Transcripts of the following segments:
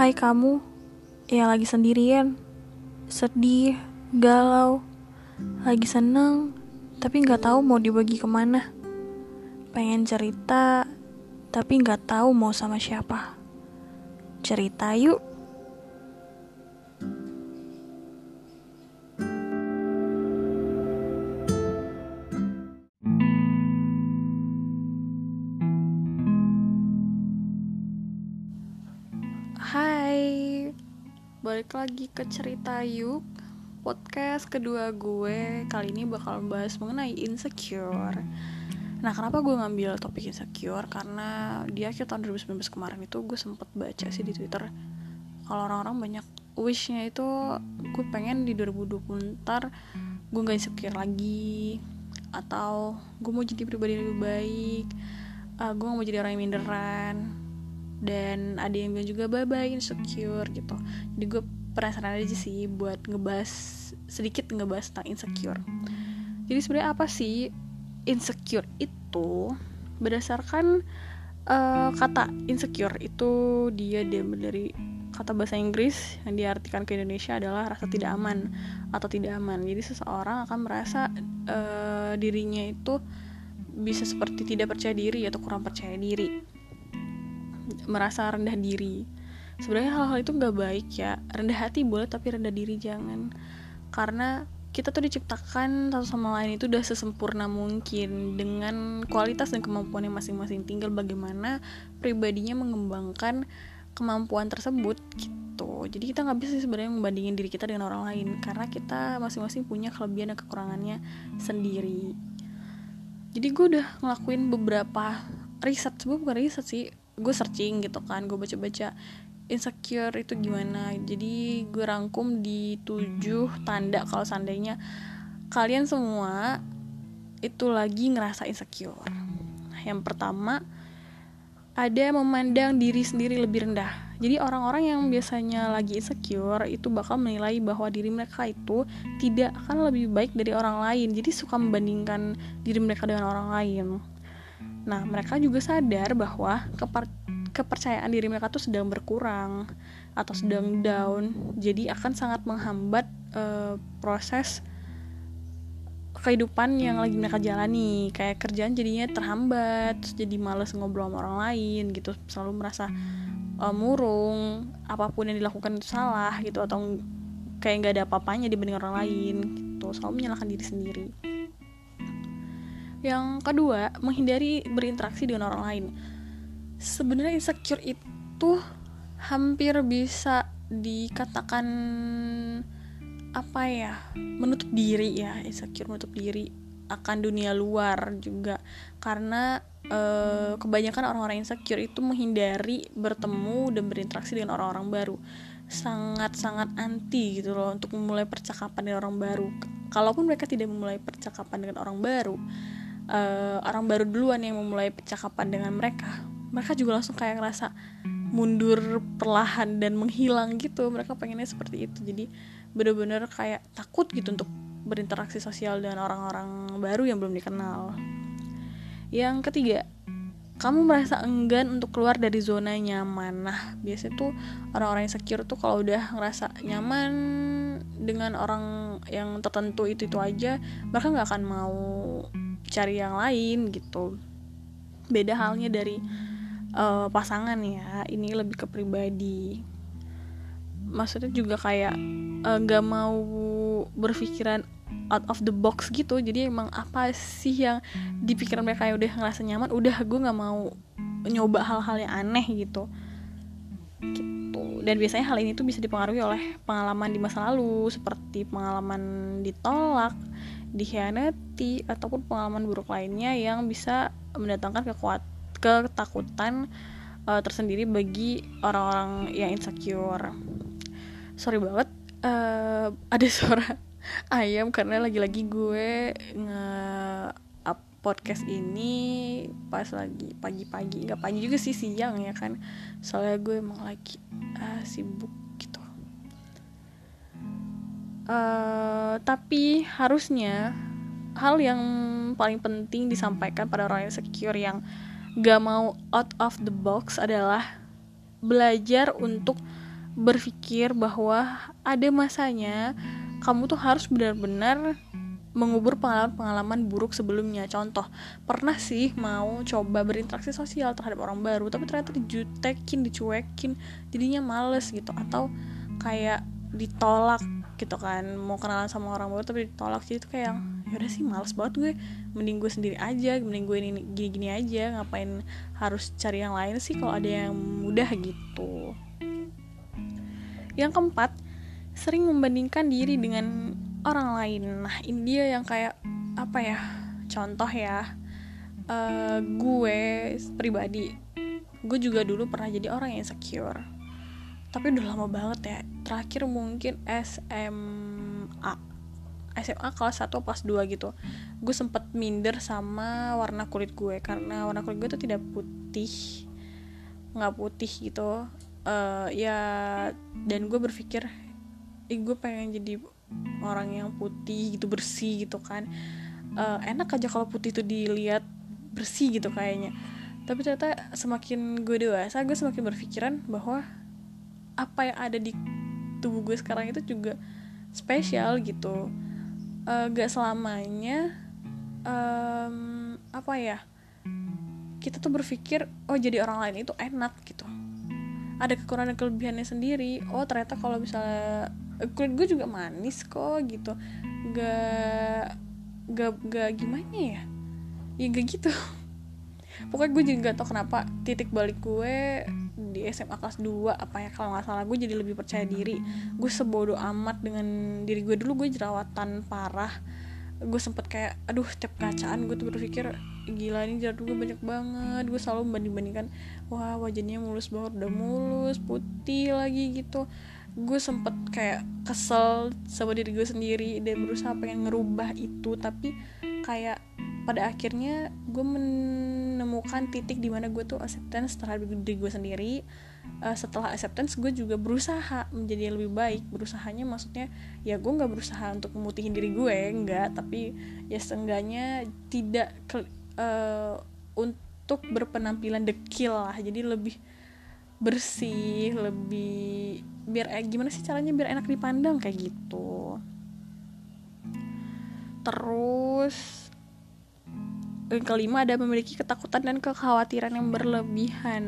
Hai kamu yang lagi sendirian, sedih, galau, lagi seneng, tapi nggak tahu mau dibagi ke mana. Pengen cerita, tapi nggak tahu mau sama siapa. Cerita yuk. Balik lagi ke cerita yuk. Podcast kedua gue kali ini bakal bahas mengenai insecure. Nah kenapa gue ngambil topik insecure? Karena di akhir tahun 2019 kemarin itu gue sempet baca sih di Twitter Kalau orang-orang banyak wishnya itu gue pengen di 2020 ntar gue gak insecure lagi Atau gue mau jadi pribadi lebih baik uh, Gue mau jadi orang yang minderan dan ada yang bilang juga bye bye insecure gitu. Jadi gue penasaran aja sih buat ngebahas sedikit ngebahas tentang insecure. Jadi sebenarnya apa sih insecure itu? Berdasarkan uh, kata insecure itu dia diambil dari kata bahasa Inggris yang diartikan ke Indonesia adalah rasa tidak aman atau tidak aman. Jadi seseorang akan merasa uh, dirinya itu bisa seperti tidak percaya diri atau kurang percaya diri. Merasa rendah diri sebenarnya hal-hal itu nggak baik ya. Rendah hati boleh tapi rendah diri jangan. Karena kita tuh diciptakan satu sama lain itu udah sesempurna mungkin. Dengan kualitas dan kemampuannya masing-masing. Tinggal bagaimana pribadinya mengembangkan kemampuan tersebut gitu. Jadi kita nggak bisa sebenarnya membandingin diri kita dengan orang lain. Karena kita masing-masing punya kelebihan dan kekurangannya sendiri. Jadi gue udah ngelakuin beberapa riset. Sebenarnya bukan riset sih. Gue searching gitu kan. Gue baca-baca insecure itu gimana. Jadi gue rangkum di tujuh tanda kalau seandainya kalian semua itu lagi ngerasa insecure. Yang pertama ada memandang diri sendiri lebih rendah. Jadi orang-orang yang biasanya lagi insecure itu bakal menilai bahwa diri mereka itu tidak akan lebih baik dari orang lain. Jadi suka membandingkan diri mereka dengan orang lain. Nah, mereka juga sadar bahwa kepercayaan diri mereka tuh sedang berkurang atau sedang down. Jadi akan sangat menghambat uh, proses kehidupan yang lagi mereka jalani. Kayak kerjaan jadinya terhambat, terus jadi males ngobrol sama orang lain gitu, selalu merasa uh, murung, apa pun yang dilakukan itu salah gitu atau kayak nggak ada apa-apanya dibanding orang lain gitu, selalu menyalahkan diri sendiri. Yang kedua, menghindari berinteraksi dengan orang lain. Sebenarnya insecure itu hampir bisa dikatakan apa ya? menutup diri ya, insecure menutup diri akan dunia luar juga. Karena eh, kebanyakan orang-orang insecure itu menghindari bertemu dan berinteraksi dengan orang-orang baru. Sangat-sangat anti gitu loh untuk memulai percakapan dengan orang baru. Kalaupun mereka tidak memulai percakapan dengan orang baru uh, orang baru duluan yang memulai percakapan dengan mereka mereka juga langsung kayak ngerasa mundur perlahan dan menghilang gitu. Mereka pengennya seperti itu. Jadi bener-bener kayak takut gitu untuk berinteraksi sosial dengan orang-orang baru yang belum dikenal. Yang ketiga kamu merasa enggan untuk keluar dari zona nyaman. Nah biasanya tuh orang-orang yang secure tuh kalau udah ngerasa nyaman dengan orang yang tertentu itu itu aja mereka nggak akan mau cari yang lain gitu. Beda halnya dari uh, pasangan ya ini lebih ke pribadi. Maksudnya juga kayak eh, nggak uh, mau berpikiran out of the box gitu. Jadi emang apa sih yang di pikiran mereka yang udah ngerasa nyaman udah gue nggak mau nyoba hal-hal yang aneh gitu. Gitu. Dan biasanya hal ini tuh bisa dipengaruhi oleh pengalaman di masa lalu seperti pengalaman ditolak dikhianati ataupun pengalaman buruk lainnya yang bisa mendatangkan kekuat ketakutan uh, tersendiri bagi orang-orang yang insecure. Sorry banget uh, ada suara ayam karena lagi-lagi gue nge up podcast ini pas lagi pagi-pagi. Nggak pagi juga sih siang ya kan. Soalnya gue emang lagi uh, sibuk uh, tapi harusnya hal yang paling penting disampaikan pada orang yang secure yang gak mau out of the box adalah belajar untuk berpikir bahwa ada masanya kamu tuh harus benar-benar mengubur pengalaman-pengalaman buruk sebelumnya. Contoh pernah sih mau coba berinteraksi sosial terhadap orang baru tapi ternyata dijutekin dicuekin jadinya males gitu. Atau kayak ditolak gitu kan mau kenalan sama orang baru tapi ditolak. Jadi itu kayak ya udah sih males banget gue. Mending gue sendiri aja mending gue ini gini-gini aja ngapain harus cari yang lain sih kalau ada yang mudah gitu. Yang keempat sering membandingkan diri dengan orang lain. Nah ini dia yang kayak apa ya contoh ya. Uh, gue pribadi gue juga dulu pernah jadi orang yang insecure. Tapi udah lama banget ya terakhir mungkin SMA SMA kelas 1 kelas 2 gitu. Gue sempet minder sama warna kulit gue karena warna kulit gue tuh tidak putih nggak putih gitu. Uh, ya dan gue berpikir ih gue pengen jadi orang yang putih gitu bersih gitu kan. Uh, enak aja kalau putih itu dilihat bersih gitu kayaknya. Tapi ternyata semakin gue dewasa gue semakin berpikiran bahwa apa yang ada di tubuh gue sekarang itu juga spesial gitu uh, gak selamanya um, apa ya kita tuh berpikir oh jadi orang lain itu enak gitu. Ada kekurangan kelebihannya sendiri. Oh ternyata kalau misalnya kulit gue juga manis kok gitu. Gak gak gak gimana ya? Ya gak gitu pokoknya gue juga gak tau kenapa titik balik gue di SMA kelas 2 apa ya kalau nggak salah gue jadi lebih percaya diri. Gue sebodoh amat dengan diri gue dulu gue jerawatan parah. Gue sempet kayak aduh tiap kacaan gue tuh berpikir gila ini jerawat gue banyak banget. Gue selalu membanding bandingkan wah wajahnya mulus banget udah mulus putih lagi gitu. Gue sempet kayak kesel sama diri gue sendiri dan berusaha pengen ngerubah itu. Tapi kayak pada akhirnya gue menemukan titik di mana gue tuh acceptance terhadap diri gue sendiri. Uh, setelah acceptance gue juga berusaha menjadi lebih baik. Berusahanya maksudnya ya gue nggak berusaha untuk memutihin diri gue nggak. Tapi ya seenggaknya tidak ke, uh, untuk berpenampilan dekil lah. Jadi lebih bersih lebih biar eh, gimana sih caranya biar enak dipandang? Kayak gitu. Terus yang kelima ada memiliki ketakutan dan kekhawatiran yang berlebihan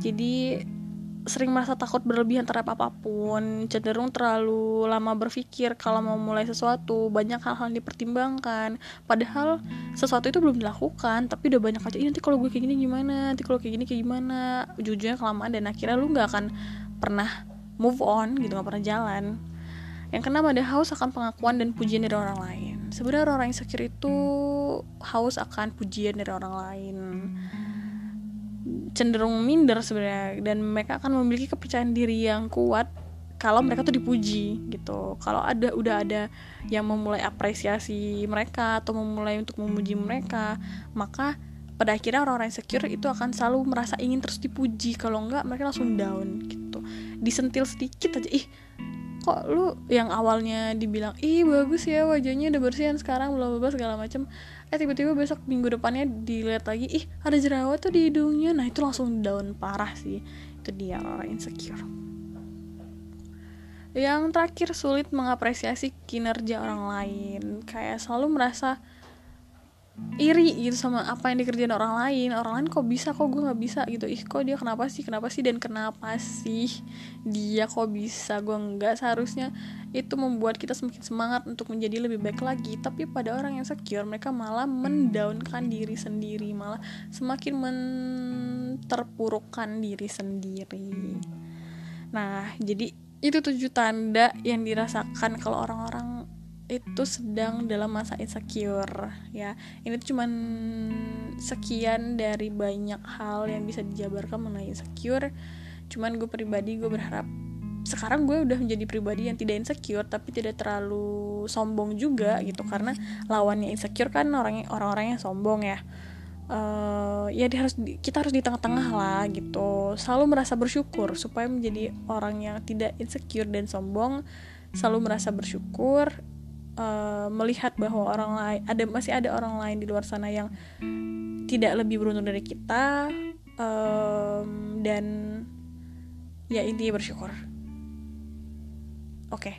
jadi sering merasa takut berlebihan terhadap apa pun, cenderung terlalu lama berpikir kalau mau mulai sesuatu, banyak hal-hal yang dipertimbangkan. Padahal sesuatu itu belum dilakukan, tapi udah banyak aja. nanti kalau gue kayak gini gimana? Nanti kalau kayak gini kayak gimana? Ujungnya kelamaan dan akhirnya lu nggak akan pernah move on gitu, nggak pernah jalan. Yang keenam ada haus akan pengakuan dan pujian dari orang lain. Sebenarnya orang-orang yang insecure itu haus akan pujian dari orang lain. Cenderung minder sebenarnya dan mereka akan memiliki kepercayaan diri yang kuat kalau mereka tuh dipuji gitu. Kalau ada udah ada yang memulai apresiasi mereka atau memulai untuk memuji mereka maka pada akhirnya orang-orang insecure itu akan selalu merasa ingin terus dipuji. Kalau enggak mereka langsung down gitu. Disentil sedikit aja. Ih kok lu yang awalnya dibilang ih bagus ya wajahnya udah bersihan sekarang belum bebas segala macam eh tiba-tiba besok minggu depannya dilihat lagi ih ada jerawat tuh di hidungnya. Nah itu langsung down parah sih. Itu dia insecure. Yang terakhir sulit mengapresiasi kinerja orang lain. Kayak selalu merasa iri gitu sama apa yang dikerjain orang lain. Orang lain kok bisa kok gue nggak bisa gitu. Ih kok dia kenapa sih kenapa sih dan kenapa sih dia kok bisa? Gue nggak seharusnya. Itu membuat kita semakin semangat untuk menjadi lebih baik lagi. Tapi pada orang yang secure mereka malah mendaunkan diri sendiri. Malah semakin menterpurukkan diri sendiri. Nah jadi itu tujuh tanda yang dirasakan kalau orang-orang itu sedang dalam masa insecure ya. Ini tuh cuman sekian dari banyak hal yang bisa dijabarkan mengenai insecure. Cuman gue pribadi gue berharap sekarang gue udah menjadi pribadi yang tidak insecure tapi tidak terlalu sombong juga gitu. Karena lawannya insecure kan orang orang yang sombong ya. Uh, ya dia harus kita harus di tengah-tengah lah gitu. Selalu merasa bersyukur supaya menjadi orang yang tidak insecure dan sombong. Selalu merasa bersyukur uh, melihat bahwa orang lain ada masih ada orang lain di luar sana yang tidak lebih beruntung dari kita um, dan ya intinya bersyukur. Oke. Okay.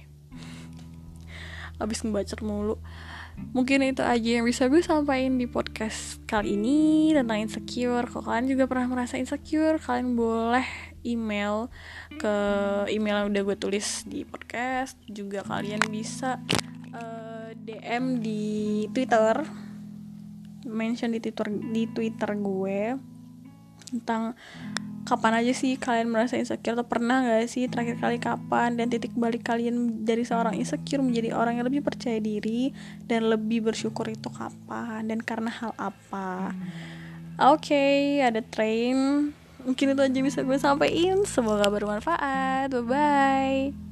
abis ngebaca mulu. Mungkin itu aja yang bisa gue sampaikan di podcast kali ini tentang insecure. Kalau kalian juga pernah merasa insecure? Kalian boleh email ke email yang udah gue tulis di podcast. Juga kalian bisa eh, DM di Twitter. Mention di Twitter di Twitter gue tentang kapan aja sih kalian merasa insecure atau pernah gak sih? Terakhir kali kapan? Dan titik balik kalian dari seorang insecure menjadi orang yang lebih percaya diri dan lebih bersyukur itu kapan? Dan karena hal apa? Oke okay, ada train. Mungkin itu aja bisa gue sampaikan. Semoga bermanfaat. Bye bye